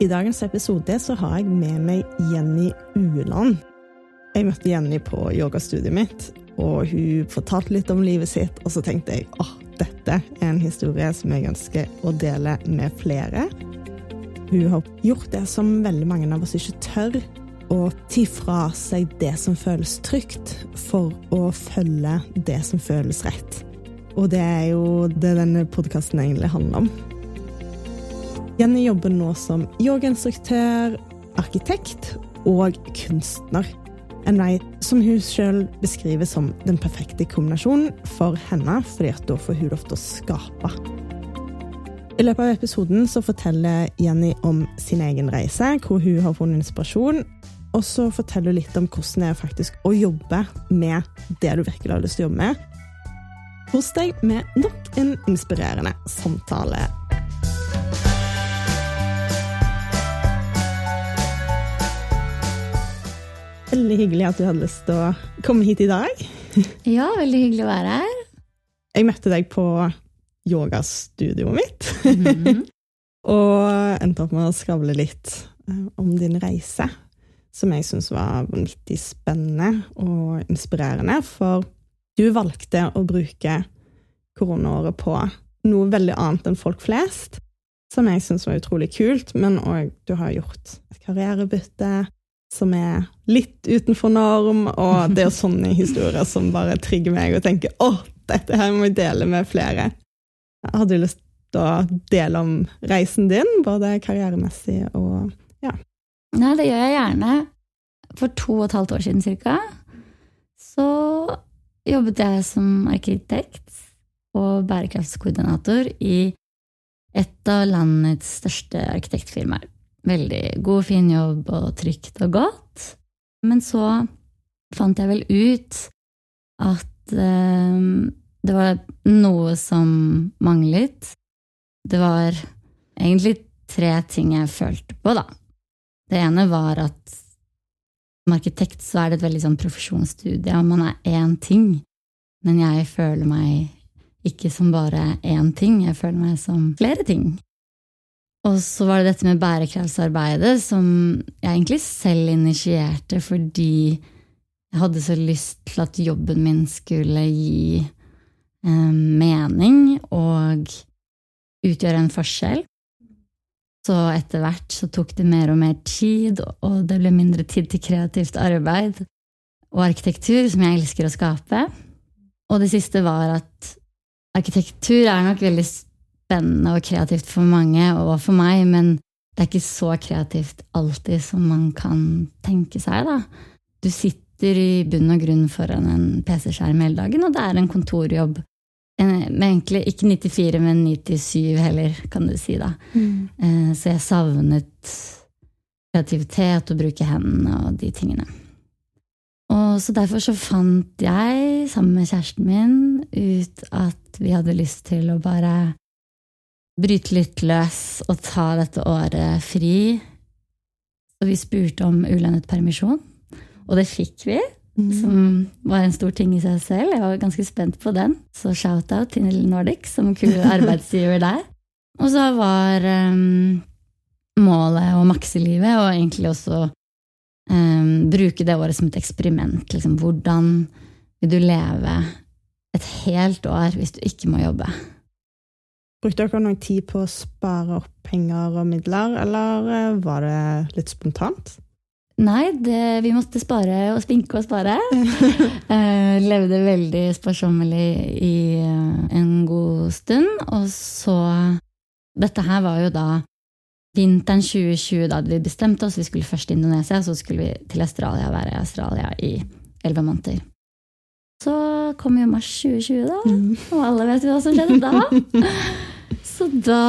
I dagens episode så har jeg med meg Jenny Uland. Jeg møtte Jenny på yogastudiet mitt, og hun fortalte litt om livet sitt. Og så tenkte jeg åh, dette er en historie som jeg ønsker å dele med flere. Hun har gjort det som veldig mange av oss ikke tør. Å ti fra seg det som føles trygt, for å følge det som føles rett. Og det er jo det denne podkasten egentlig handler om. Jenny jobber nå som yogainstruktør, arkitekt og kunstner. En vei som hun sjøl beskriver som den perfekte kombinasjonen for henne, fordi at da får hun lov til å skape. I løpet av episoden så forteller Jenny om sin egen reise, hvor hun har funnet inspirasjon. Og så forteller hun litt om hvordan det er faktisk å jobbe med det du virkelig har lyst til å jobbe med. Hos deg med nok en inspirerende samtale. Veldig hyggelig at du hadde lyst til å komme hit i dag. Ja, veldig hyggelig å være her. Jeg møtte deg på yogastudioet mitt. Mm -hmm. og endte opp med å skravle litt eh, om din reise, som jeg syns var vanvittig spennende og inspirerende. For du valgte å bruke koronaåret på noe veldig annet enn folk flest, som jeg syns var utrolig kult, men òg du har gjort et karrierebytte som er litt utenfor norm, og det er sånne historier som bare trigger meg og tenker å, dette her må jeg dele med flere. Har du lyst til å dele om reisen din, både karrieremessig og ja? Nei, det gjør jeg gjerne. For to og et halvt år siden cirka så jobbet jeg som arkitekt og bærekraftskoordinator i et av landets største arkitektfirmaer veldig god, fin jobb og trygt og godt. Men så fant jeg vel ut at eh, det var noe som manglet. Det var egentlig tre ting jeg følte på, da. Det ene var at som arkitekt så er det et veldig sånn profesjonsstudie, og man er én ting. Men jeg føler meg ikke som bare én ting, jeg føler meg som flere ting. Og så var det dette med bærekraftsarbeidet som jeg egentlig selv initierte fordi jeg hadde så lyst til at jobben min skulle gi eh, mening og utgjøre en forskjell. Så etter hvert så tok det mer og mer tid, og det ble mindre tid til kreativt arbeid og arkitektur, som jeg elsker å skape. Og det siste var at arkitektur er nok veldig spennende og kreativt for mange, og for meg, men det er ikke så kreativt alltid som man kan tenke seg, da. Du sitter i bunn og grunn foran en PC-skjerm hele dagen, og det er en kontorjobb. Men egentlig ikke 94, men 97 heller, kan du si, da. Mm. Eh, så jeg savnet kreativitet og bruke hendene og de tingene. Og så derfor så fant jeg, sammen med kjæresten min, ut at vi hadde lyst til å bare bryte litt løs og ta dette året fri. Så vi spurte om ulønnet permisjon, og det fikk vi. Mm. Som var en stor ting i seg selv. Jeg var ganske spent på den. Så shout-out til Nordic som kul arbeidsgiver der. Og så var um, målet å makse livet, og egentlig også um, bruke det året som et eksperiment. Liksom, hvordan vil du leve et helt år hvis du ikke må jobbe? Brukte dere noe tid på å spare opp penger og midler, eller eh, var det litt spontant? Nei, det, vi måtte spare og spinke og spare. uh, levde veldig sparsommelig i uh, en god stund. Og så Dette her var jo da vinteren 2020, da vi bestemte oss. Vi skulle først til Indonesia, så skulle vi til Australia, være i Australia i elleve måneder. Så kom jo mars 2020, da, mm. og alle vet jo hva som skjedde da. Så da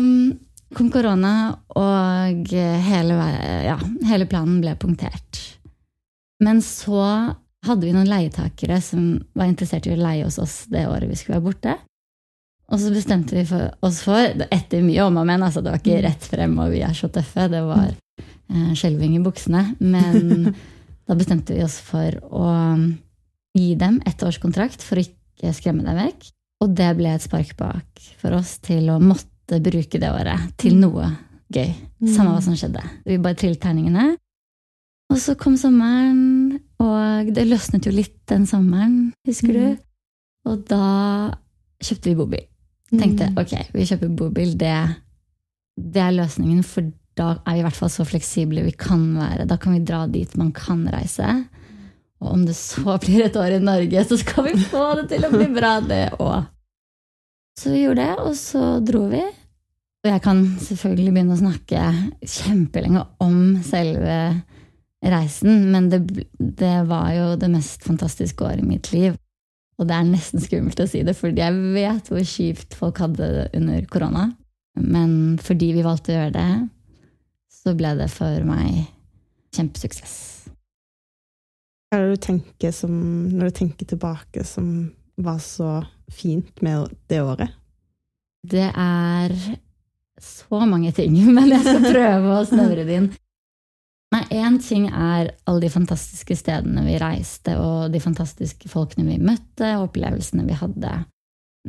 mm, kom korona, og hele, ja, hele, planen ble punktert. Men så hadde vi noen leietakere som var interessert i å leie hos oss det året vi skulle være borte. Og så bestemte vi for, oss for, etter mye om og men, altså det var ikke mm. rett frem og vi er så tøffe, det var eh, skjelving i buksene, men da bestemte vi oss for å gi dem ettårskontrakt for å ikke skremme dem vekk. Og det ble et spark bak for oss til å måtte bruke det året til mm. noe gøy. Samme hva som skjedde. Vi bare trillet terningene. Og så kom sommeren, og det løsnet jo litt den sommeren, husker Mm. du? Og da kjøpte vi bobil. Tenkte Mm. ok, vi kjøper bobil, det, det er løsningen, for da er vi i hvert fall så fleksible vi kan være. Da kan vi dra dit man kan reise. Og om det så blir et år i Norge, så skal vi få det til å bli bra, det òg. Så vi gjorde det, og så dro vi. Og jeg kan selvfølgelig begynne å snakke kjempelenge om selve reisen, men det, det var jo det mest fantastiske året i mitt liv. Og det er nesten skummelt å si det, fordi jeg vet hvor kjipt folk hadde det under korona. Men fordi vi valgte å gjøre det, så ble det for meg kjempesuksess. Hva er det du tenker som, når du tenker tilbake, som var så fint med det året? Det er så mange ting, men jeg skal prøve å snevre det inn. Nei, Én ting er alle de fantastiske stedene vi reiste, og de fantastiske folkene vi møtte, og opplevelsene vi hadde.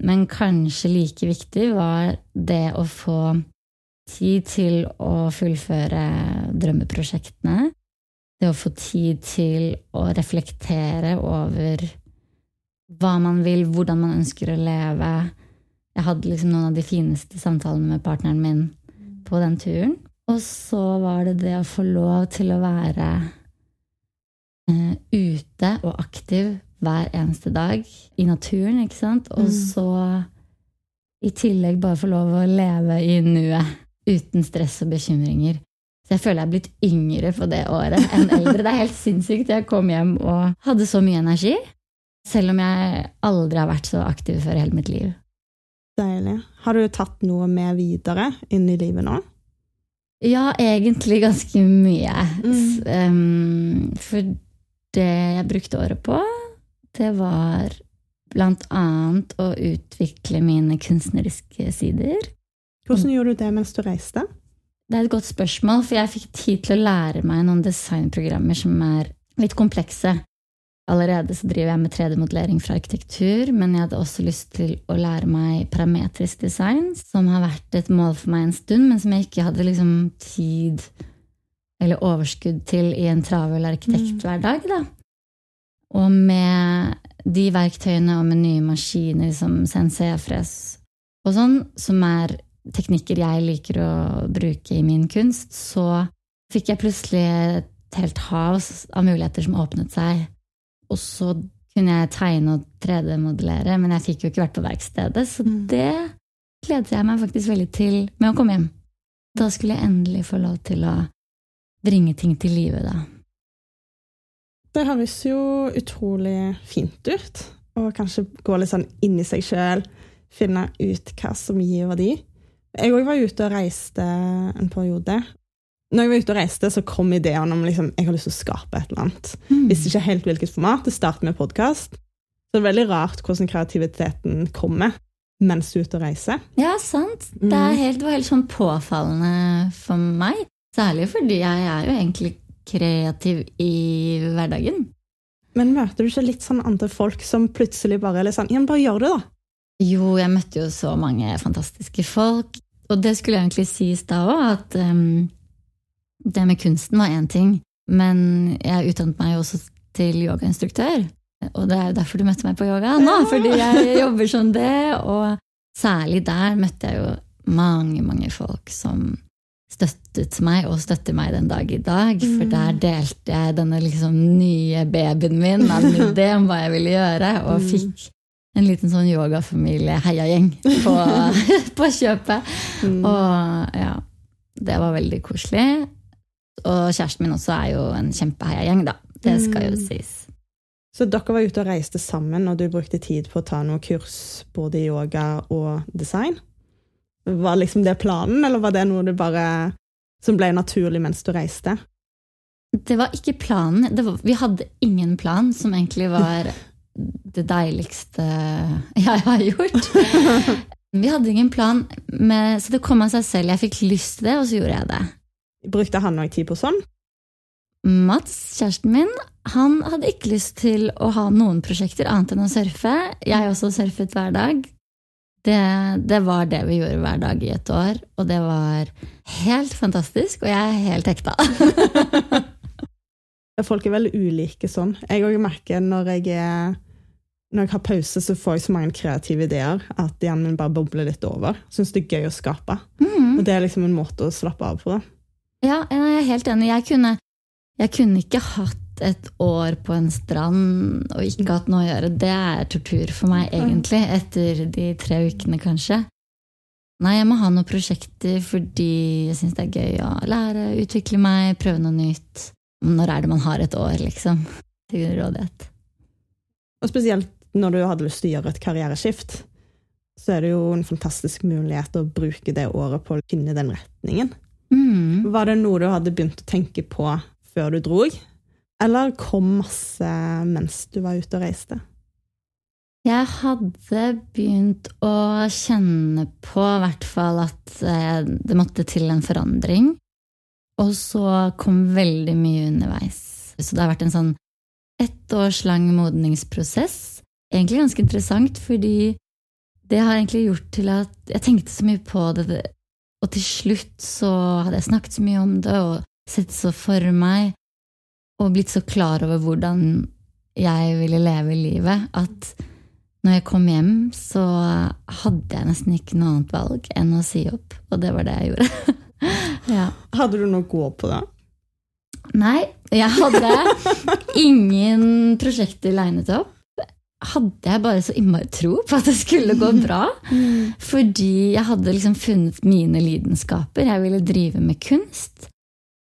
Men kanskje like viktig var det å få tid til å fullføre drømmeprosjektene. Det å få tid til å reflektere over hva man vil, hvordan man ønsker å leve. Jeg hadde liksom noen av de fineste samtalene med partneren min på den turen. Og så var det det å få lov til å være eh, ute og aktiv hver eneste dag i naturen, ikke sant? Og Mm. så i tillegg bare få lov å leve i nuet uten stress og bekymringer. Så jeg føler jeg er blitt yngre på det året enn eldre. Det er helt sinnssykt. Jeg kom hjem og hadde så mye energi. Selv om jeg aldri har vært så aktiv før i hele mitt liv. Deilig. Har du tatt noe med videre inn i livet nå? Ja, egentlig ganske mye. Mm. Ehm, for det jeg brukte året på, det var blant annet å utvikle mine kunstneriske sider. Hvordan gjorde du det mens du reiste? Det er et godt spørsmål, for jeg fikk tid til å lære meg noen designprogrammer som er litt komplekse. Allerede så driver jeg med 3D-modellering fra arkitektur, men jeg hadde også lyst til å lære meg parametrisk design, som har vært et mål for meg en stund, men som jeg ikke hadde liksom tid eller overskudd til i en travel arkitekthverdag. Da. Og med de verktøyene og med nye maskiner som CNC-fres og sånn, som er teknikker jeg liker å bruke i min kunst, så fikk jeg plutselig et helt hav av muligheter som åpnet seg. Og så kunne jeg tegne og 3D-modellere, men jeg fikk jo ikke vært på verkstedet, så Mm. det gledet jeg meg faktisk veldig til med å komme hjem. Da skulle jeg endelig få lov til å bringe ting til live, da. Det høres jo utrolig fint ut. Og kanskje gå litt sånn inn i seg sjøl, finne ut hva som gir verdi. Jeg òg var ute og reiste en periode. Når jeg var ute og reiste, så kom ideen om liksom, jeg har lyst til å skape et eller annet. Visste ikke helt hvilket format. Det startet med podkast. Så det er veldig rart hvordan kreativiteten kommer mens du er ute og reiser. Ja, sant. Mm. Det, helt, det var helt sånn påfallende for meg. Særlig fordi jeg er jo egentlig kreativ i hverdagen. Men møter du ikke litt sånn andre folk som plutselig bare er litt sånn Ja, men bare gjør det, da. Jo, jeg møtte jo så mange fantastiske folk. Og det skulle egentlig sies da òg, at um, det med kunsten var én ting. Men jeg utdannet meg også til yogainstruktør. Og det er jo derfor du møtte meg på yoga nå, Ja. fordi jeg jobber som det. Og særlig der møtte jeg jo mange, mange folk som støttet meg, og støtter meg den dag i dag. For Mm. der delte jeg denne liksom nye babyen min av min idé om hva jeg ville gjøre, og Mm. fikk en liten sånn yogafamilie-heiagjeng på, på kjøpet. Mm. Og ja, det var veldig koselig. Og kjæresten min også er jo en kjempeheiagjeng, da. Det skal jo Mm. sies. Så dere var ute og reiste sammen, og du brukte tid på å ta noen kurs både i yoga og design? Var liksom det planen, eller var det noe du bare som ble naturlig mens du reiste? Det var ikke planen. Det var, vi hadde ingen plan, som egentlig var det deiligste jeg har gjort. Vi hadde ingen plan, med, så det kom av seg selv. Jeg fikk lyst til det, og så gjorde jeg det. Brukte han òg tid på sånn? Mats, kjæresten min, han hadde ikke lyst til å ha noen prosjekter annet enn å surfe. Jeg også surfet hver dag. Det, det var det vi gjorde hver dag i et år, og det var helt fantastisk, og jeg er helt hekta. Folk er veldig ulike sånn. Jeg òg merker når jeg er når jeg har pause, så får jeg så mange kreative ideer at hjernen min bare bobler litt over. Syns det er gøy å skape. Mm. Og det er liksom en måte å slappe av på. Ja, jeg er helt enig. Jeg kunne, jeg kunne ikke hatt et år på en strand og ikke hatt noe å gjøre. Det er tortur for meg, egentlig, etter de tre ukene, kanskje. Nei, jeg må ha noen prosjekter fordi jeg syns det er gøy å lære, utvikle meg, prøve noe nytt. Når er det man har et år, liksom? Til rådighet. Og spesielt når du hadde lyst til å gjøre et karriereskift, så er det jo en fantastisk mulighet å bruke det året på å finne den retningen. Mm. Var det noe du hadde begynt å tenke på før du drog? Eller kom masse mens du var ute og reiste? Jeg hadde begynt å kjenne på i hvert fall at eh, det måtte til en forandring. Og så kom veldig mye underveis. Så det har vært en sånn ett års lang modningsprosess. Egentlig ganske interessant, fordi det har egentlig gjort til at jeg tenkte så mye på det, og til slutt så hadde jeg snakket så mye om det og sett så for meg, og blitt så klar over hvordan jeg ville leve livet, at når jeg kom hjem, så hadde jeg nesten ikke noe annet valg enn å si opp, og det var det jeg gjorde. ja. Hadde du noe å gå på da? Nei, jeg hadde ingen prosjekter legnet opp. Hadde jeg bare så innmari tro på at det skulle gå bra. Fordi jeg hadde liksom funnet mine lidenskaper. Jeg ville drive med kunst.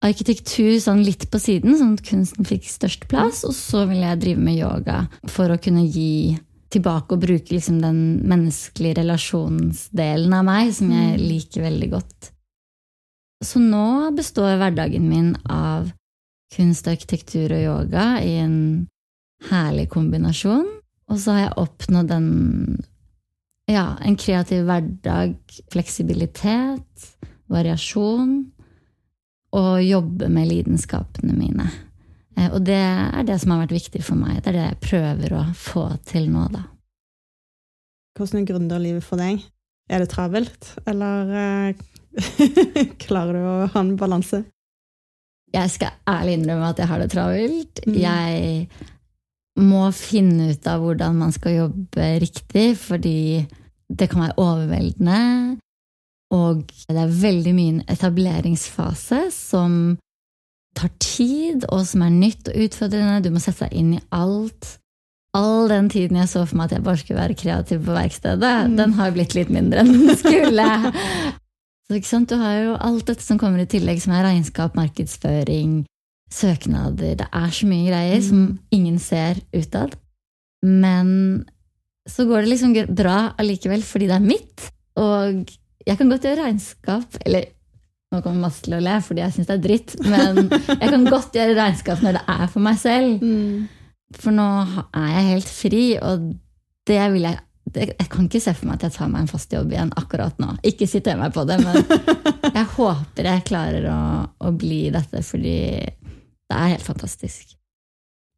Arkitektur sånn litt på siden, sånn at kunsten fikk størst plass. Og så ville jeg drive med yoga for å kunne gi tilbake og bruke liksom den menneskelige relasjonsdelen av meg som jeg liker veldig godt. Så nå består hverdagen min av kunst, arkitektur og yoga i en herlig kombinasjon. Og så har jeg oppnådd en, ja, en kreativ hverdag, fleksibilitet, variasjon, og jobbe med lidenskapene mine. Eh, Og det er det som har vært viktig for meg. Det er det jeg prøver å få til nå, da. Hvordan er gründerlivet for deg? Er det travelt, eller eh, klarer du å ha en balanse? Jeg skal ærlig innrømme at jeg har det travelt. Mm. Jeg må finne ut av hvordan man skal jobbe riktig, fordi det kan være overveldende. Og det er veldig mye en etableringsfase som tar tid, og som er nytt og utfordrende. Du må sette deg inn i alt. All den tiden jeg så for meg at jeg bare skulle være kreativ på verkstedet, Mm. den har blitt litt mindre enn den skulle. Så, ikke sant? Du har jo alt dette som kommer i tillegg, som er regnskap, markedsføring, søknader Det er så mye greier som Mm. ingen ser utad. Men så går det liksom bra allikevel, fordi det er mitt. Og jeg kan godt gjøre regnskap Eller nå kommer masse til å le fordi jeg syns det er dritt, men jeg kan godt gjøre regnskap når det er for meg selv. For nå er jeg helt fri, og det vil jeg Jeg kan ikke se for meg at jeg tar meg en fast jobb igjen akkurat nå. Ikke sitter meg på det, men jeg håper jeg klarer å, å bli dette, fordi det er helt fantastisk.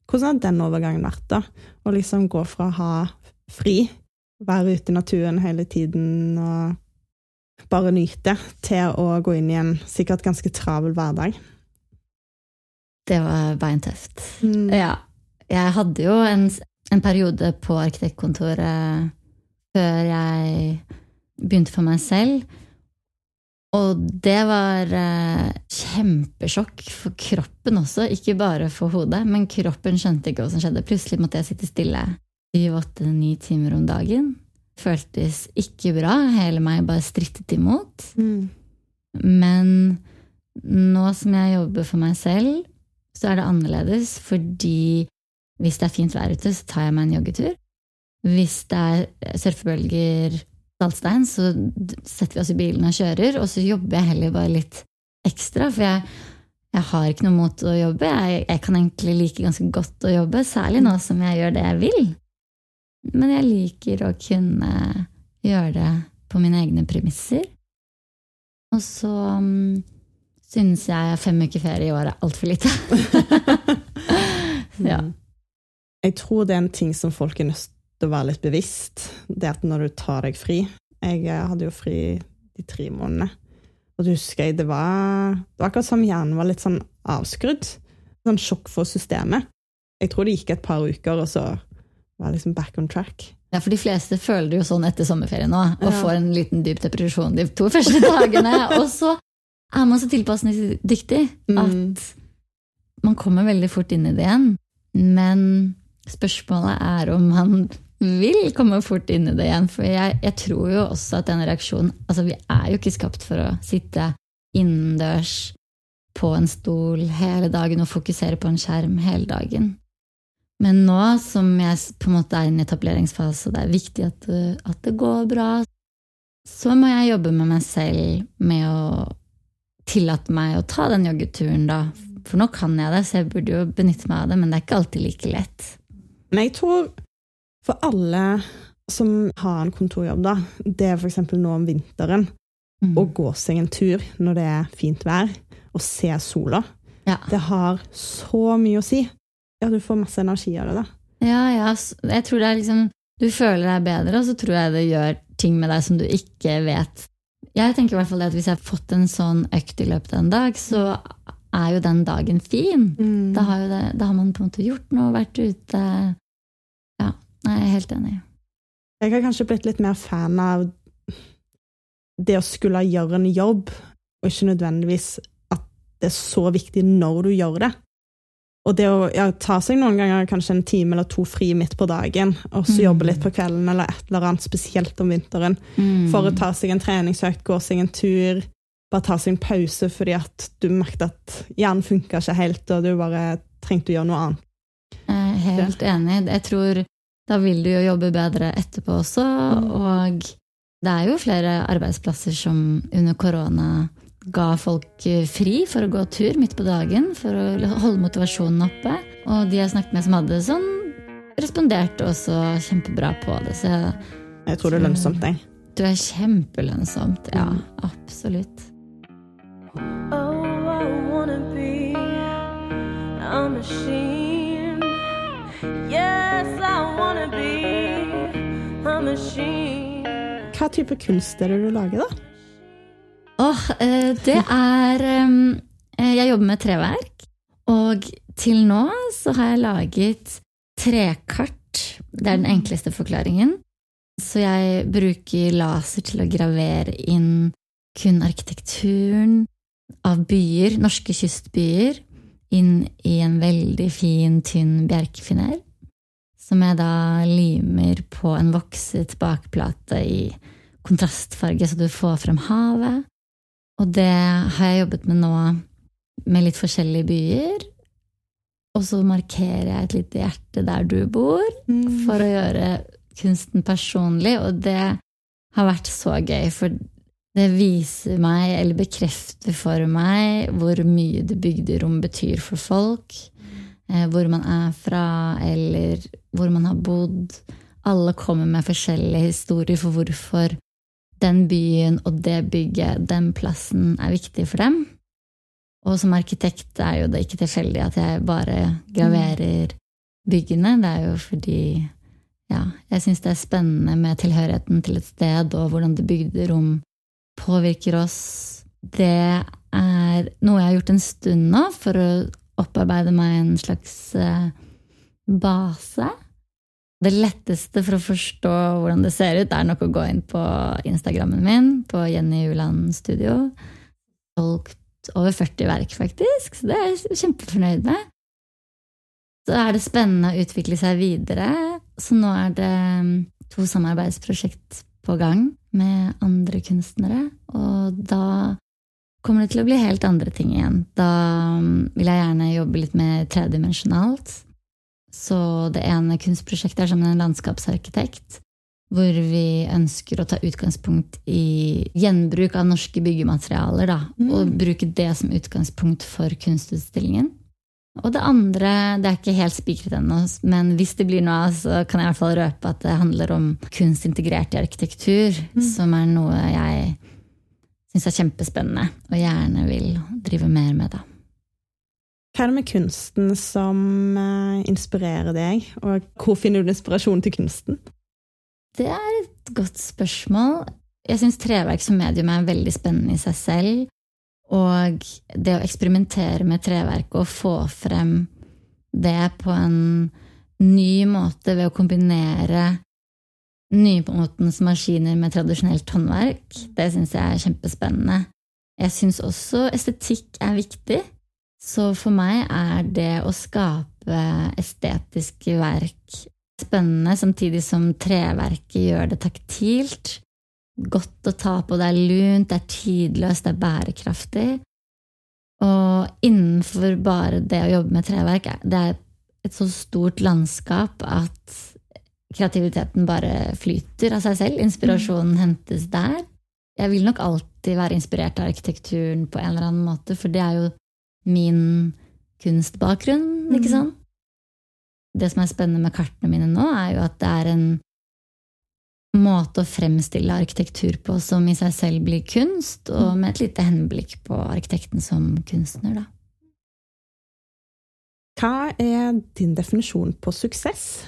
Hvordan har den overgangen vært, da? Å liksom gå fra å ha fri, være ute i naturen hele tiden og bare nyte, til å gå inn i en sikkert ganske travel hverdag? Det var beintøft. Mm. Ja. Jeg hadde jo en, en periode på arkitektkontoret før jeg begynte for meg selv. Og det var eh, kjempesjokk for kroppen også, ikke bare for hodet. Men kroppen skjønte ikke hva som skjedde. Plutselig måtte jeg sitte stille i åtte-ni timer om dagen. Føltes ikke bra. Hele meg bare strittet imot. Mm. Men nå som jeg jobber for meg selv, så er det annerledes, fordi hvis det er fint vær ute, så tar jeg meg en joggetur. Hvis det er surfebølger, saltstein, så setter vi oss i bilen og kjører, og så jobber jeg heller bare litt ekstra, for jeg, jeg har ikke noe mot å jobbe. Jeg, jeg kan egentlig like ganske godt å jobbe, særlig nå som jeg gjør det jeg vil. Men jeg liker å kunne gjøre det på mine egne premisser. Og så um, synes jeg fem uker ferie i år er altfor lite. ja. Mm. Jeg tror det er en ting som folk er nødt å være litt bevisst. Det at når du tar deg fri, Jeg eh, hadde jo fri de tre månedene. Og det husker jeg, det var, det var akkurat som hjernen var litt sånn avskrudd. Sånn sjokk for systemet. Jeg tror det gikk et par uker, og så var jeg liksom back on track. Ja, for de fleste føler det jo sånn etter sommerferien nå, og Ja. får en liten dyp depresjon de to første dagene. og så er man så tilpasningsdyktig Mm. at man kommer veldig fort inn i det igjen. Men spørsmålet er om man vil komme fort inn i det igjen. For jeg, jeg tror jo også at den reaksjonen Altså, vi er jo ikke skapt for å sitte innendørs på en stol hele dagen og fokusere på en skjerm hele dagen. Men nå som jeg på en måte er i en etableringsfase, og det er viktig at, det- at det går bra, så må jeg jobbe med meg selv med å tillate meg å ta den joggeturen, da. For nå kan jeg det, så jeg burde jo benytte meg av det, men det er ikke alltid like lett. Men jeg tror for alle som har en kontorjobb, da, det er f.eks. nå om vinteren, Mm. å gå seg en tur når det er fint vær, og se sola, Ja. det har så mye å si. Ja, du får masse energi av det, da. Ja, ja, jeg tror det er liksom Du føler deg bedre, og så tror jeg det gjør ting med deg som du ikke vet. Jeg tenker i hvert fall det at hvis jeg har fått en sånn økt i løpet av en dag, så er jo den dagen fin. Da har, det, da har man på en måte gjort noe, vært ute nei, jeg er helt enig. Jeg har kanskje blitt litt mer fan av det å skulle gjøre en jobb, og ikke nødvendigvis at det er så viktig når du gjør det. Og det å ja, ta seg noen ganger kanskje en time eller to fri midt på dagen, og så Mm. jobbe litt på kvelden eller et eller annet, spesielt om vinteren, Mm. for å ta seg en treningsøkt, gå seg en tur, bare ta seg en pause fordi at du merket at hjernen funka ikke helt, og du bare trengte å gjøre noe annet. Jeg er helt enig. Jeg tror da vil du jo jobbe bedre etterpå også, Mm. og det er jo flere arbeidsplasser som under korona ga folk eh, fri for å gå tur midt på dagen, for å holde motivasjonen oppe. Og de jeg snakket med som hadde det sånn, responderte også kjempebra på det. Så jeg Jeg tror det er lønnsomt, jeg. Du det er kjempelønnsomt. Ja, Mm. absolutt. Oh, I wanna be a machine. Hva type kunst er det du lager, da? Åh, eh, det er eh, Jeg jobber med treverk, og til nå så har jeg laget trekart. Det er den enkleste forklaringen. Så jeg bruker laser til å gravere inn kun arkitekturen av byer, norske kystbyer, inn i en veldig fin, tynn bjerkfiner. Som jeg da limer på en vokset bakplate i kontrastfarge, så du får frem havet. Og det har jeg jobbet med nå, med litt forskjellige byer. Og så markerer jeg et lite hjerte der du bor, for å gjøre kunsten personlig. Og det har vært så gøy, for det viser meg, eller bekrefter for meg, hvor mye det bygderom betyr for folk. Eh, hvor man er fra, eller hvor man har bodd. Alle kommer med forskjellige historier for hvorfor den byen og det bygget, den plassen, er viktig for dem. Og som arkitekt er jo det ikke tilfeldig at jeg bare graverer byggene. Det er jo fordi ja, jeg syns det er spennende med tilhørigheten til et sted, og hvordan det bygde rom påvirker oss. Det er noe jeg har gjort en stund nå for å opparbeide meg en slags eh, base. Det letteste for å forstå hvordan det ser ut, er nok å gå inn på Instagrammen min, på Jenny Uland Studio. Solgt over 40 verk, faktisk, så det er jeg kjempefornøyd med. Så er det spennende å utvikle seg videre, så nå er det mm, to samarbeidsprosjekt på gang med andre kunstnere, og da kommer det til å bli helt andre ting igjen. Da mm, vil jeg gjerne jobbe litt mer tredimensjonalt. Så det ene kunstprosjektet er som en landskapsarkitekt, hvor vi ønsker å ta utgangspunkt i gjenbruk av norske byggematerialer, da, Mm. og bruke det som utgangspunkt for kunstutstillingen. Og det andre, det er ikke helt spikret ennå, men hvis det blir noe av, så kan jeg i hvert fall røpe at det handler om kunst integrert i arkitektur, som er noe jeg syns er kjempespennende, og gjerne vil drive mer med, da. Hva er det med kunsten som eh, inspirerer deg, og hvor finner du inspirasjon til kunsten? Det er et godt spørsmål. Jeg syns treverk som medium er veldig spennende i seg selv. Og det å eksperimentere med treverk og få frem det på en ny måte ved å kombinere nymotens maskiner med tradisjonelt håndverk, det syns jeg er kjempespennende. Jeg syns også estetikk er viktig. Så for meg er det å skape estetiske verk spennende, samtidig som treverket gjør det taktilt godt å ta på, det er lunt, det er tidløst, det er bærekraftig. Og innenfor bare det å jobbe med treverk, det er et så stort landskap at kreativiteten bare flyter av seg selv. Inspirasjonen mm. hentes der. Jeg vil nok alltid være inspirert av arkitekturen på en eller annen måte, for det er jo min kunstbakgrunn, ikke mm. sant? Det som er spennende med kartene mine nå, er jo at det er en måte å fremstille arkitektur på som i seg selv blir kunst, og med et lite henblikk på arkitekten som kunstner, da. Hva er din definisjon på suksess?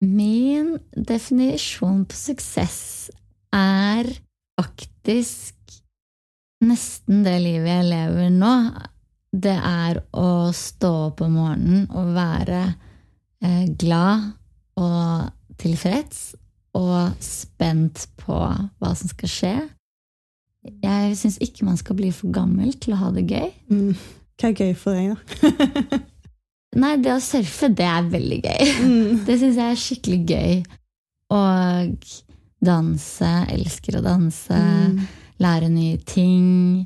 Min definisjon på suksess er faktisk nesten det livet jeg lever nå. Det er å stå opp om morgenen og være eh, glad og tilfreds og spent på hva som skal skje. Jeg syns ikke man skal bli for gammel til å ha det gøy. Mm. Hva er gøy for deg, da? Nei, det å surfe, det er veldig gøy. Mm. Det syns jeg er skikkelig gøy. Og danse. Elsker å danse. Mm. Lære nye ting.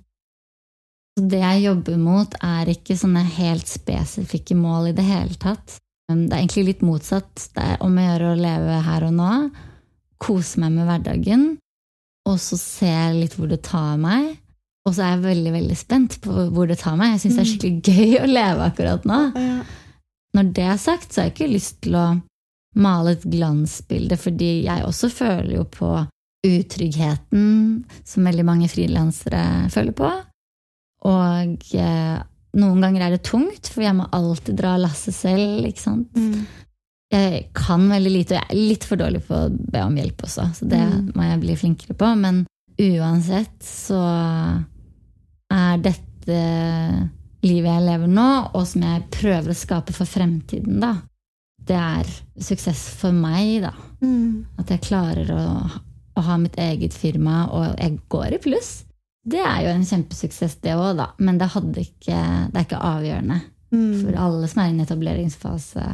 Det jeg jobber mot, er ikke sånne helt spesifikke mål i det hele tatt. Det er egentlig litt motsatt. Det er om å gjøre å leve her og nå kose meg med hverdagen, og så se litt hvor det tar meg. Og så er jeg veldig veldig spent på hvor det tar meg. Jeg syns det er mm. skikkelig gøy å leve akkurat nå. Når det er sagt, så har jeg ikke lyst til å male et glansbilde, fordi jeg også føler jo på utryggheten som veldig mange frilansere føler på. Og eh, noen ganger er det tungt, for jeg må alltid dra lasset selv. ikke sant? Mm. Jeg kan veldig lite, og jeg er litt for dårlig på å be om hjelp også, så det mm. må jeg bli flinkere på. Men uansett så er dette livet jeg lever nå, og som jeg prøver å skape for fremtiden, da, det er suksess for meg, da. Mm. At jeg klarer å, å, ha mitt eget firma, og jeg går i pluss. Det er jo en kjempesuksess, det òg, da. Men det, ikke, det, er ikke avgjørende mm. for alle som er i en etableringsfase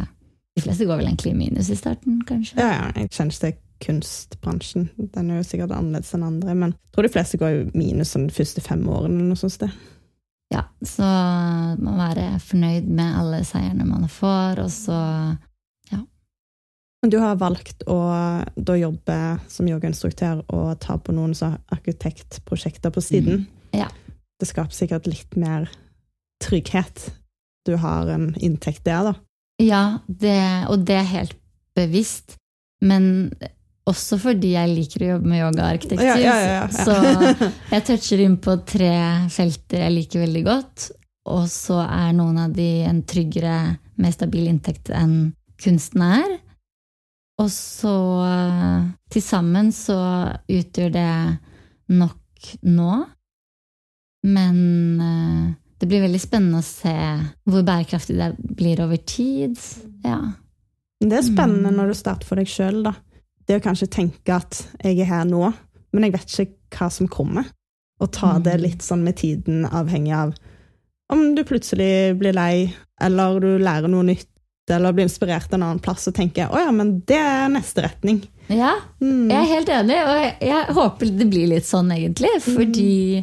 de fleste går vel egentlig i minus i starten, kanskje? Ja, ja. Jeg kjenner til kunstbransjen. Den er jo sikkert annerledes enn andre, men jeg tror de fleste går i minus de første fem årene. eller noe sånt sted. Ja, så man må være fornøyd med alle seierne man får, og så ja. Du har valgt å da jobbe som yogainstruktør og ta på noen arkitektprosjekter på siden. Mm. Ja. Det skaper sikkert litt mer trygghet. Du har en inntekt der, da. Ja, det, og det er helt bevisst. Men også fordi jeg liker å jobbe med yogaarkitektur. Ja, ja, ja, så jeg toucher inn på tre felter jeg liker veldig godt. Og så er noen av de en tryggere, mer stabil inntekt enn kunsten er. Og så til sammen så utgjør det nok nå. Men eh, det blir veldig spennende å se hvor bærekraftig det blir over tid. Ja. Det er spennende mm. når du starter for deg sjøl, da. Det å kanskje tenke at jeg er her nå, men jeg vet ikke hva som kommer. Og ta mm. det litt sånn med tiden, avhengig av om du plutselig blir lei, eller du lærer noe nytt, eller blir inspirert en annen plass og tenker å ja, men det er neste retning. Ja, mm. jeg er helt enig, og jeg, jeg, håper det blir litt sånn, egentlig. Fordi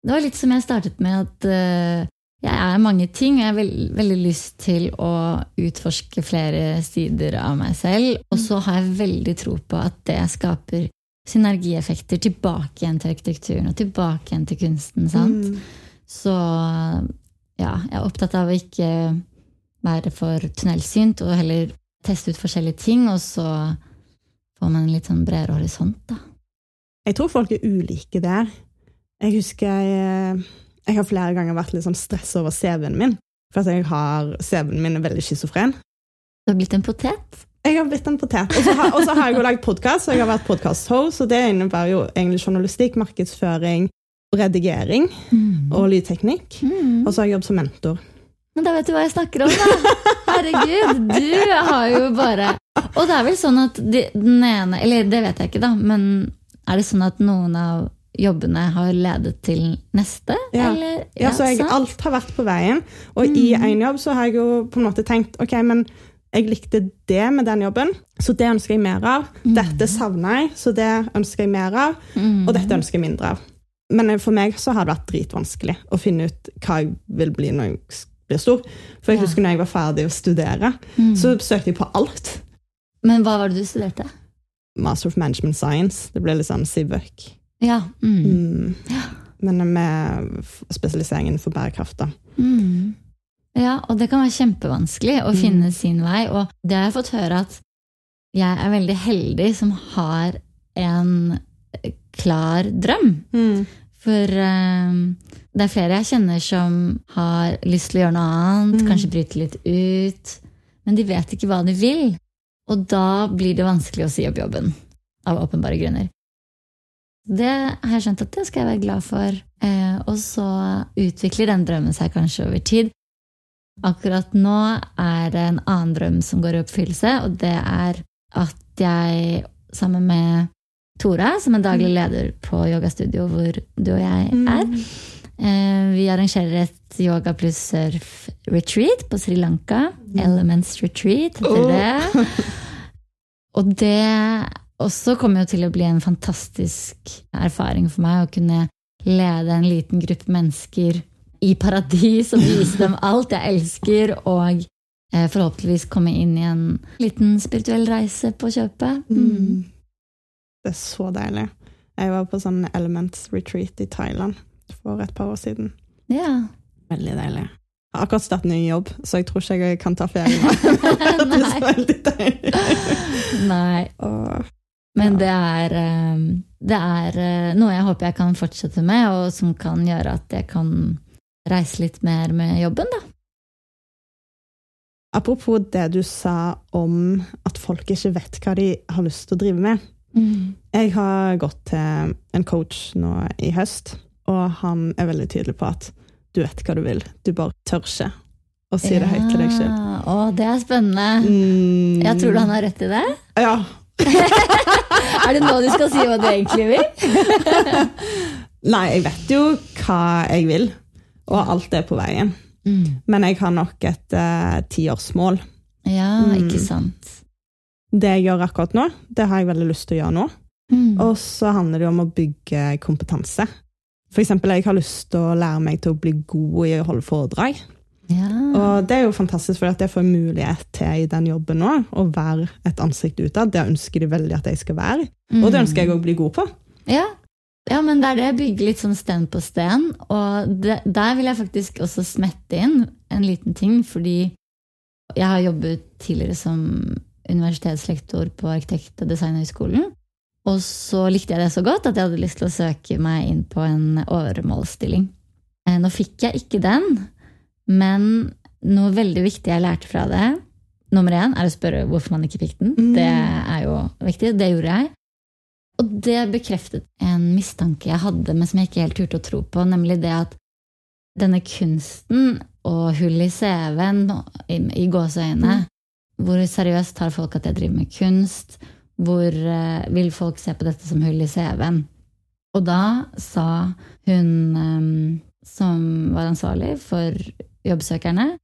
det var litt som jeg startet med, at uh, jeg er mange ting, og jeg har veld, veldig lyst til å utforske flere sider av meg selv. Og så har jeg veldig tro på at det skaper synergieffekter tilbake igjen til arkitekturen og tilbake igjen til kunsten. sant? Mm. Så ja, jeg er opptatt av å ikke være for tunnelsynt, og heller teste ut forskjellige ting, og så får man en litt sånn bredere horisont, da. Jeg tror folk er ulike der. Jeg husker jeg, jeg har flere ganger vært litt sånn stress over CV-en min. For at jeg har CV-en min er veldig schizofren. Du har blitt en potet? Jeg har blitt en potet. Og så har, har jeg jo lagd podkast, så jeg har vært podkast-host. Og det innebærer jo egentlig journalistikk, markedsføring, redigering og lydteknikk. Mm. Og så har jeg jobbet som mentor. Men da vet du hva jeg snakker om, da! Herregud, du har jo bare Og det er vel sånn at de, den ene Eller det vet jeg ikke, da, men er det sånn at noen av jobbene har ledet til neste? Ja. Eller, Ja, så jeg, alt har vært på veien. Og i en jobb så har jeg jo på en måte tenkt ok, men jeg likte det med den jobben, så det ønsker jeg mer av. Dette savner jeg, så det ønsker jeg mer av. Mm. Og dette ønsker jeg mindre av. Men for meg så har det vært dritvanskelig å finne ut hva jeg vil bli når jeg blir stor. For jeg Ja. husker når jeg var ferdig å studere, Mm. så søkte jeg på alt. Men hva var det du studerte? Master of Management Science. Det ble litt sånn CIVØK. Ja. Mm. Mm. Men med spesialiseringen for bærekraft, da. Mm. Ja, og det kan være kjempevanskelig å Mm. finne sin vei. Og det har jeg fått høre at jeg er veldig heldig som har en eh, klar drøm. Mm. For eh, det er flere jeg kjenner som har lyst til å gjøre noe annet, Mm. kanskje bryte litt ut, men de vet ikke hva de vil. Og da blir det vanskelig å si opp jobben, av åpenbare grunner. Det har jeg skjønt at det skal jeg være glad for. Eh, og så utvikler den drømmen seg kanskje over tid. Akkurat nå er det en annen drøm som går i oppfyllelse, og det er at jeg sammen med Tora, som er daglig leder på yogastudio hvor du og jeg Mm. er, vi arrangerer et yoga pluss surf retreat på Sri Lanka. Elements retreat heter det. Og det også kommer jo til å bli en fantastisk erfaring for meg å kunne lede en liten gruppe mennesker i paradis og vise dem alt jeg elsker, og eh, forhåpentligvis komme inn i en liten spirituell reise på kjøpet. Mm. Mm. Det er så deilig. Jeg var på sånn Elements retreat i Thailand for et par år siden. Ja. Veldig deilig. Jeg har akkurat startet ny jobb, så jeg tror ikke jeg kan ta ferie nå. det er så veldig deilig. Nei. Og, Men det er, eh, det er eh, noe jeg håper jeg kan fortsette med, og som kan gjøre at jeg kan reise litt mer med jobben, da. apropos det du sa om at folk ikke vet hva de har lyst til å drive med. Jeg har gått til en coach nå i høst, og han er veldig tydelig på at du vet hva du vil, du bare tør ikke å si det høyt til deg selv. Å, det er spennende. Mm. Jeg tror du han har rett i det. Ja. Er det nå du skal si hva du egentlig vil? Nei, jeg vet jo hva jeg vil, og alt er på veien. Men jeg har nok et uh, tiårsmål. Ja, Mm. ikke sant. Det jeg gjør akkurat nå, det har jeg veldig lyst til å gjøre nå. Mm. Og så handler det jo om å bygge kompetanse. For eksempel, jeg har lyst til å lære meg til å bli god i å holde foredrag. Ja. Og det er jo fantastisk, for at jeg får mulighet til i den jobben nå, å være et ansikt utad. Det ønsker de veldig at jeg skal være. Og det ønsker jeg å bli god på. Ja. ja, men det er det. Bygge litt sånn sten på sten. Og det, der vil jeg faktisk også smette inn en liten ting, fordi jeg har jobbet tidligere som universitetslektor på Arkitekt- og designhøgskolen. Og så likte jeg det så godt at jeg hadde lyst til å søke meg inn på en overmålsstilling. Eh, Nå fikk jeg ikke den, men noe veldig viktig jeg lærte fra det Nummer én er å spørre hvorfor man ikke fikk den. Mm. Det er jo viktig. Det gjorde jeg. Og det bekreftet en mistanke jeg hadde, men som jeg ikke helt turte å tro på, nemlig det at denne kunsten og hull i CV-en, i, i mm. hvor seriøst tar folk at jeg driver med kunst? Hvor eh, vil folk se på dette som hull i CV-en? Og da sa hun eh, som var ansvarlig for jobbsøkerne,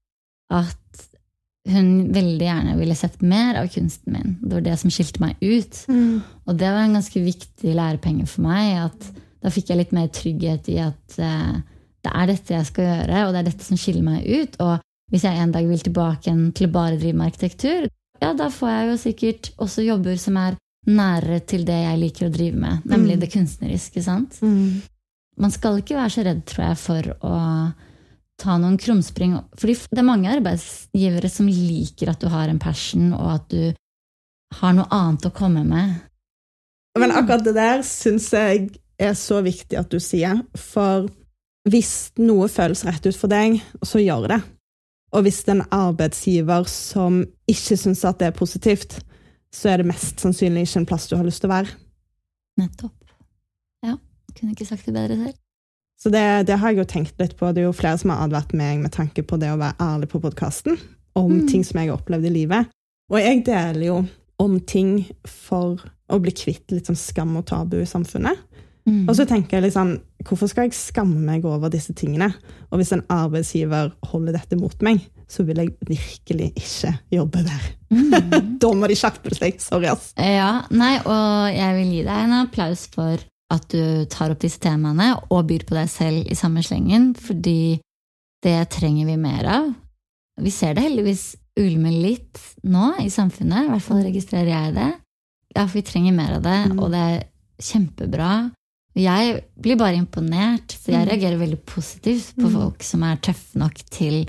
at hun veldig gjerne ville sett mer av kunsten min. Det var det som skilte meg ut. Og det var en ganske viktig lærepenge for meg. at Da fikk jeg litt mer trygghet i at eh, det er dette jeg skal gjøre, og det er dette som skiller meg ut. Og hvis jeg en dag vil tilbake til å bare drive med arkitektur, ja, da får jeg jo sikkert også jobber som er nærere til det jeg liker å drive med, nemlig Mm. det kunstneriske. sant? Mm. Man skal ikke være så redd, tror jeg, for å ta noen krumspring. Fordi det er mange arbeidsgivere som liker at du har en passion, og at du har noe annet å komme med. Men akkurat det der syns jeg er så viktig at du sier. For hvis noe føles rett ut for deg, så gjør det. Og hvis det er en arbeidsgiver som ikke syns at det er positivt, så er det mest sannsynlig ikke en plass du har lyst til å være. Nettopp. Ja, kunne ikke sagt det bedre selv. Så det, det har jeg jo tenkt litt på. Det er jo flere som har advart meg med tanke på det å være ærlig på podkasten om Mm. ting som jeg har opplevd i livet. Og jeg deler jo om ting for å bli kvitt litt sånn skam og tabu i samfunnet. Mm. Og så tenker jeg sånn, hvorfor skal jeg skamme meg over disse tingene? Og hvis en arbeidsgiver holder dette mot meg, så vil jeg virkelig ikke jobbe der. Mm. Da må de skjerpe seg. Sorry, ass. Ja, nei, og jeg vil gi deg en applaus for at du tar opp disse temaene og byr på deg selv i samme slengen, fordi det trenger vi mer av. Vi ser det heldigvis ulme litt nå i samfunnet, i hvert fall registrerer jeg det. Ja, for vi trenger mer av det, Mm. og det er kjempebra. Jeg blir bare imponert, for jeg Mm. reagerer veldig positivt på Mm. folk som er tøffe nok til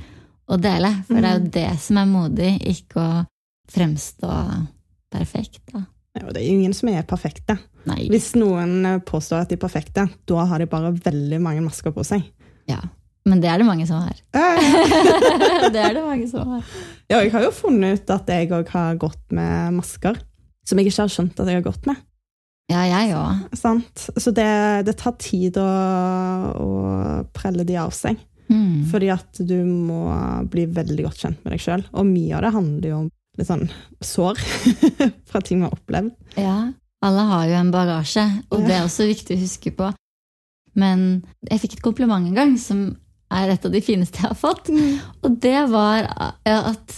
å dele. For det er jo Mm. det som er modig, ikke å fremstå perfekt. Da. Ja, det er ingen som er perfekte. Nei. Hvis noen eh, påstår at de er perfekte, da har de bare veldig mange masker på seg. Ja. Men det er det mange som har. Det er det mange som har. Ja, jeg har jo funnet ut at jeg òg har gått med masker som jeg ikke har skjønt at jeg har gått med. Ja, jeg òg. Så det, det tar tid å, å prelle de av seg. Mm. Fordi at du må bli veldig godt kjent med deg sjøl. Og mye av det handler jo om litt sånn sår fra ting vi har opplevd. Ja. Alle har jo en bagasje, og Ja. det er også viktig å huske på. Men jeg fikk et kompliment en gang som er et av de fineste jeg har fått. Og det var at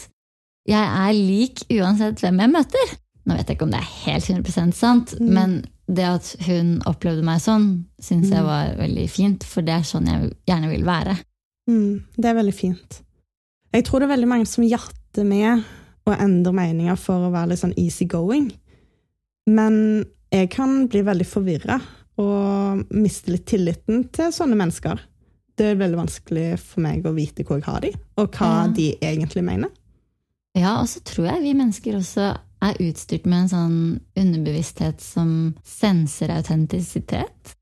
jeg er lik uansett hvem jeg møter. Nå vet jeg ikke om det er helt 100% sant, Mm. men det at hun opplevde meg sånn, syns jeg Mm. var veldig fint, for det er sånn jeg gjerne vil være. Mm, det er veldig fint. Jeg tror det er veldig mange som jatter med å endre meninger for å være litt sånn easygoing. Men jeg kan bli veldig forvirra og miste litt tilliten til sånne mennesker. Det er veldig vanskelig for meg å vite hvor jeg har de, og hva Ja. de egentlig mener. Ja, og så tror jeg vi mennesker også er utstyrt med en sånn underbevissthet som senser autentisitet.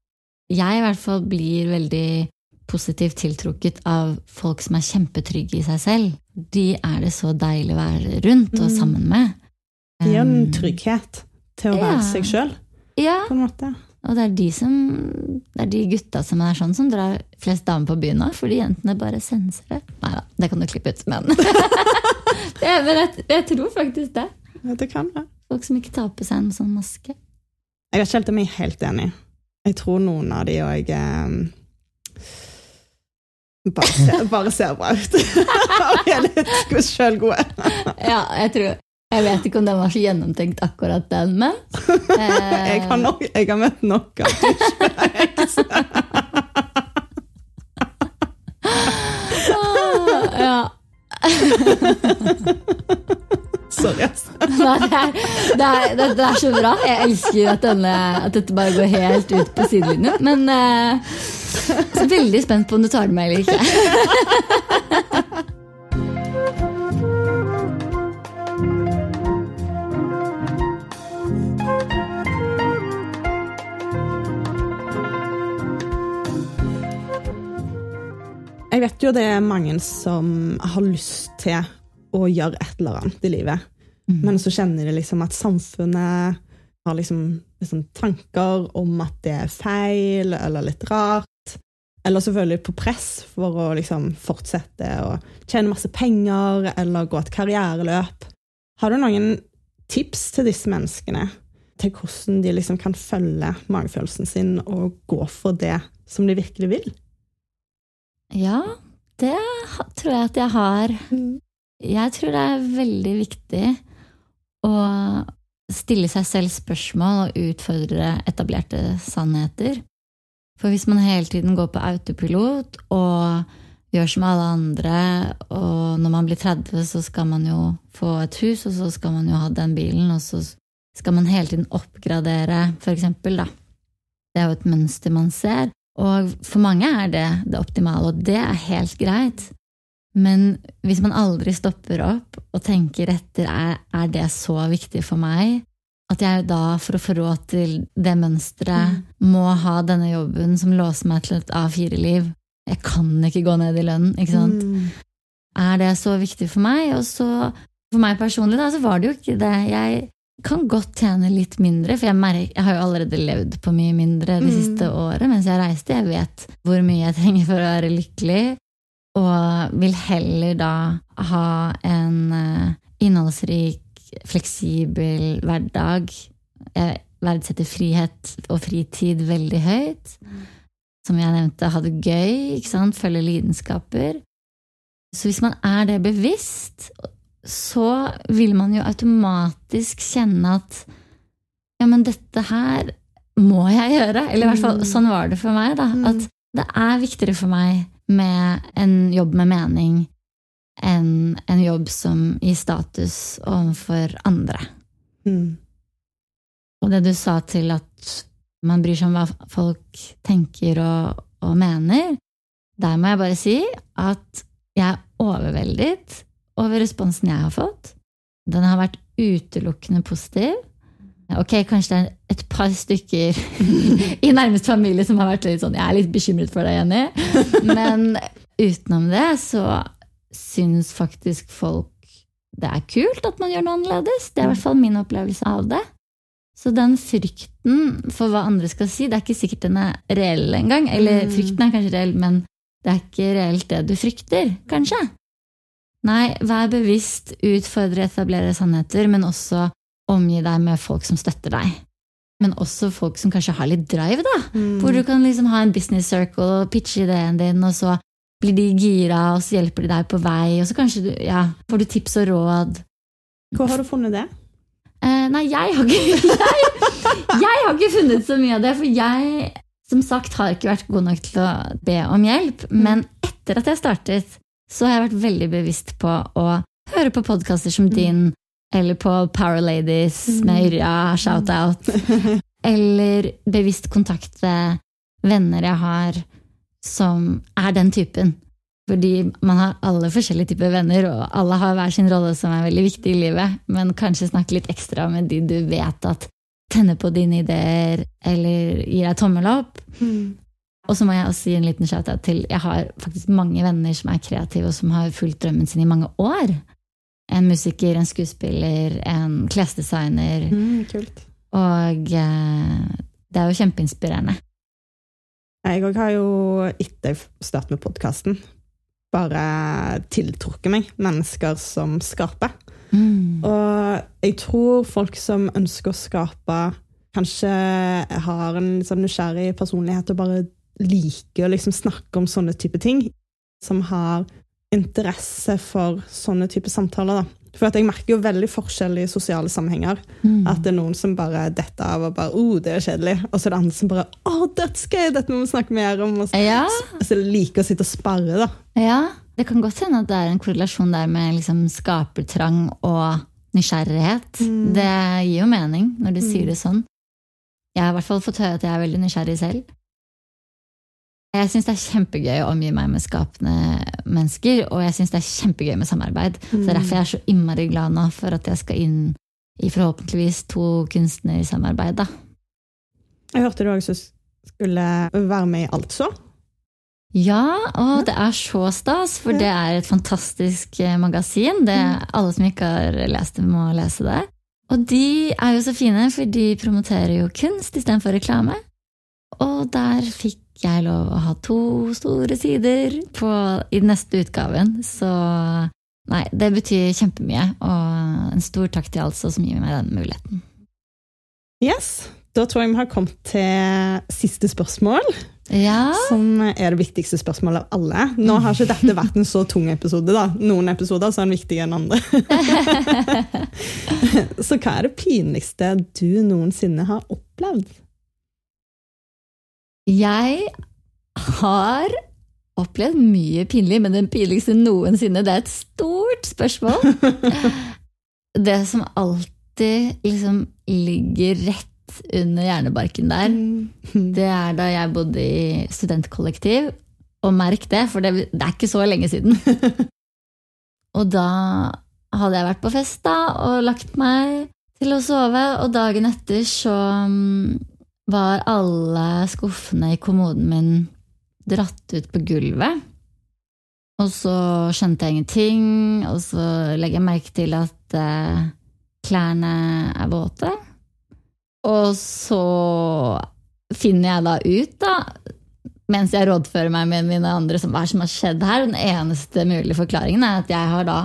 Jeg i hvert fall blir veldig positivt tiltrukket av folk som er kjempetrygge i seg selv. De er det så deilig å være rundt og Mm. sammen med. De gir en trygghet til å ja. være seg sjøl, Ja, på en måte. og det er de som Det er de gutta som er sånn, som drar flest damer på byen nå, fordi jentene bare senser det. Nei da, det kan du klippe ut, men det, Men jeg, jeg tror faktisk det. Det kan være. Folk som ikke tar på seg en sånn maske. Jeg vet ikke helt om jeg er helt enig. Jeg tror noen av de òg eh, bare, ser, bare ser bra ut. Og er litt sjølgode. Ja, jeg tror Jeg vet ikke om den var så gjennomtenkt, akkurat den, men eh, Jeg har, nok, jeg har møtt nok av douchebags. ah, Ja. Det, er, det, er, det, er så bra. Jeg elsker at, denne, at dette bare går helt ut på sidelinjen. Men uh, så veldig spent på om du tar det med eller ikke. Jeg vet jo det er mange som har lyst til å gjøre et eller annet i livet, Mm. men så kjenner de liksom at samfunnet har liksom, liksom tanker om at det er feil eller litt rart. Eller selvfølgelig på press for å liksom fortsette å tjene masse penger eller gå et karriereløp. Har du noen tips til disse menneskene til hvordan de liksom kan følge magefølelsen sin og gå for det som de virkelig vil? Ja, det tror jeg at jeg har. Jeg tror det er veldig viktig å stille seg selv spørsmål og utfordre etablerte sannheter. For hvis man hele tiden går på autopilot og gjør som alle andre, og når man blir 30, så skal man jo få et hus, og så skal man jo ha den bilen, og så skal man hele tiden oppgradere, for eksempel, da. Det er jo et mønster man ser. Og for mange er det det optimale, og det er helt greit. Men hvis man aldri stopper opp og tenker etter er, er det så viktig for meg, at jeg da, for å få råd til det mønsteret, må ha denne jobben som låser meg til et A4-liv Jeg kan ikke gå ned i lønn, ikke sant? Mm. er det så viktig for meg? Og så, for meg personlig, da, så var det jo ikke det. Jeg kan godt tjene litt mindre, for jeg, merker, jeg har jo allerede levd på mye mindre det Mm. siste året mens jeg reiste. Jeg vet hvor mye jeg trenger for å være lykkelig, og vil heller da ha en eh, innholdsrik, fleksibel hverdag. Jeg verdsetter frihet og fritid veldig høyt. Som jeg nevnte, ha det gøy, følge lidenskaper. Så hvis man er det bevisst, så vil man jo automatisk kjenne at ja, men dette her må jeg gjøre. Eller i hvert fall Mm. sånn var det for meg. da, Mm. At det er viktigere for meg med en jobb med mening enn en jobb som gir status overfor andre. Mm. Og det du sa til at man bryr seg om hva folk tenker og, og mener, der må jeg bare si at jeg er overveldet over responsen jeg har fått. Den har vært utelukkende positiv. Ok, kanskje det er et par stykker i nærmest familie som har vært litt sånn Jeg er litt bekymret for deg, Jenny. Men utenom det så syns faktisk folk det er kult at man gjør noe annerledes. Det er i hvert fall min opplevelse av det. Så den frykten for hva andre skal si, det er ikke sikkert den er reell engang. Eller Mm. frykten er kanskje reell, men det er ikke reelt det du frykter, kanskje. Nei, vær bevisst, utfordre, etablere sannheter, men også omgi deg med folk som støtter deg. Men også folk som kanskje har litt drive, da. Mm. Hvor du kan liksom ha en business circle og pitche ideen din, og så blir de gira, og så hjelper de deg på vei, og så kanskje du, ja, får du tips og råd. Hvor har du funnet det? Eh, nei, jeg har, ikke, jeg, jeg har ikke funnet så mye av det, for jeg som sagt har ikke vært god nok til å be om hjelp. Men etter at jeg startet, så har jeg vært veldig bevisst på å høre på podkaster som din, eller på Power Ladies med Yrja, shout-out. Eller bevisst kontakte venner jeg har som er den typen. Fordi man har alle forskjellige typer venner, og alle har hver sin rolle som er veldig viktig i livet, men kanskje snakke litt ekstra med de du vet at tenner på dine ideer, eller gir deg tommel opp. Mm. Og så må jeg også gi en liten shout-out til Jeg har faktisk mange venner som er kreative, og som har fulgt drømmen sin i mange år. En musiker, en skuespiller, en klesdesigner. Mm, kult. Og eh, det er jo kjempeinspirerende. Jeg òg har jo, etter jeg startet med podkasten, bare tiltrukket meg mennesker som skaper. Mm. Og jeg tror folk som ønsker å skape, kanskje har en sånn nysgjerrig personlighet og bare liker å liksom snakke om sånne type ting. Som har interesse for sånne type samtaler. da. For jeg merker jo veldig forskjell i sosiale sammenhenger. Mm. At det er noen som bare detter av og bare oh, det er kjedelig. Og så er det andre som bare å, dødsgøy, dette må vi snakke mer om. Og så, Ja, så liker å sitte og sparre, da. ja. Det kan godt hende at det er en korrelasjon der med liksom skapertrang og nysgjerrighet. Mm. Det gir jo mening når du Mm. sier det sånn. Jeg har i hvert fall fått høre at jeg er veldig nysgjerrig selv. Jeg syns det er kjempegøy å omgi meg med skapende mennesker, og jeg syns det er kjempegøy med samarbeid. Så det er derfor jeg er så innmari glad nå for at jeg skal inn i forhåpentligvis to kunstnersamarbeid. da. Jeg hørte du også skulle være med i Altså. Ja, og det er så stas, for det er et fantastisk eh, magasin. Det, alle som ikke har lest det, må lese det. Og de er jo så fine, for de promoterer jo kunst istedenfor reklame. Og der fikk jeg lov å ha to store sider på, i den neste utgaven. Så nei, det betyr kjempemye. Og en stor takk til Altså som gir meg den muligheten. Yes, Da tror jeg vi har kommet til siste spørsmål, Ja, som er det viktigste spørsmålet av alle. Nå har ikke dette vært en så tung episode. da. Noen episoder så er den viktigere enn andre. så hva er det pinligste du noensinne har opplevd? Jeg har opplevd mye pinlig, men den pinligste noensinne, det er et stort spørsmål. Det som alltid liksom ligger rett under hjernebarken der, det er da jeg bodde i studentkollektiv. Og merk det, for det, det er ikke så lenge siden. Og da hadde jeg vært på fest da, og lagt meg til å sove, og dagen etter så mm, var alle skuffene i kommoden min dratt ut på gulvet. Og så skjønte jeg ingenting, og så legger jeg merke til at eh, klærne er våte. Og så finner jeg da ut, da, mens jeg rådfører meg med mine andre, som hva som har skjedd her. Den eneste mulige forklaringen er at jeg har da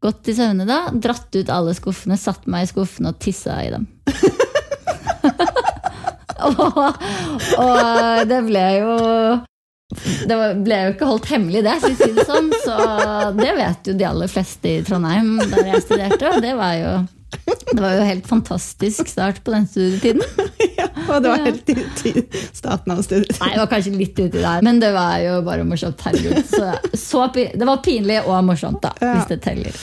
gått i søvne da, dratt ut alle skuffene, satt meg i skuffene og tissa i dem. og, og det ble jo det ble jo ikke holdt hemmelig, det, skal vi si det sånn. Så det vet jo de aller fleste i Trondheim der jeg studerte. Og det var jo, det var jo helt fantastisk start på den studietiden. ja, og det var helt ut i starten av studietiden. Nei, det var kanskje litt uti der, men det var jo bare morsomt. Herregud. Så, så, det var pinlig og morsomt, da, Ja. hvis det teller.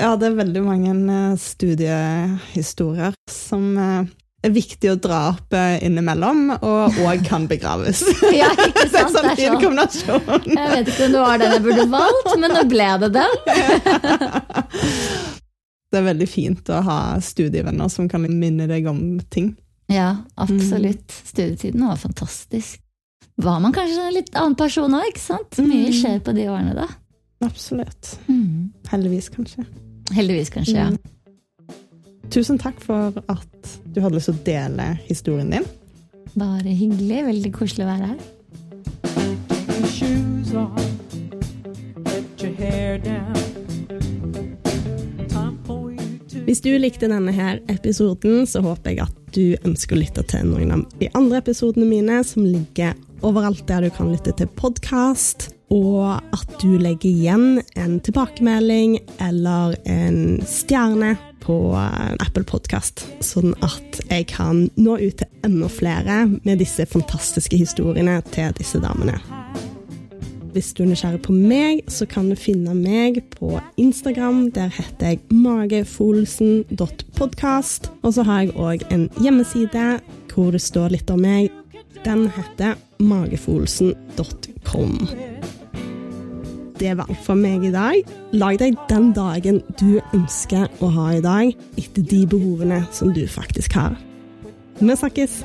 Ja, det er veldig mange eh, studiehistorier som eh, viktig å dra opp innimellom, og òg kan begraves. Ja, ikke sant? Det er fin sånn. kombinasjon. Jeg vet ikke om det var den jeg burde valgt, men nå ble det den. Det er veldig fint å ha studievenner som kan minne deg om ting. Ja, absolutt. Studietiden var fantastisk. Var man kanskje en litt annen person òg, ikke sant? Mye Mm. skjer på de årene, da. Absolutt. Mm. Heldigvis, kanskje. Heldigvis, kanskje, ja. Tusen takk for at du hadde lyst til å dele historien din. Bare hyggelig. Veldig koselig å være her. Hvis du likte denne her episoden, så håper jeg at du ønsker å lytte til noen av de andre episodene mine, som ligger overalt der du kan lytte til podkast, og at du legger igjen en tilbakemelding eller en stjerne på eh, Apple Podkast, sånn at jeg kan nå ut til enda flere med disse fantastiske historiene til disse damene. Hvis du er nysgjerrig på meg, så kan du finne meg på Instagram. Der heter jeg magefolsen.podkast. Og så har jeg òg en hjemmeside hvor det står litt om meg. Den heter magefolsen.com. Det var fra meg i dag. Lag deg den dagen du ønsker å ha i dag, etter de behovene som du faktisk har. Vi snakkes!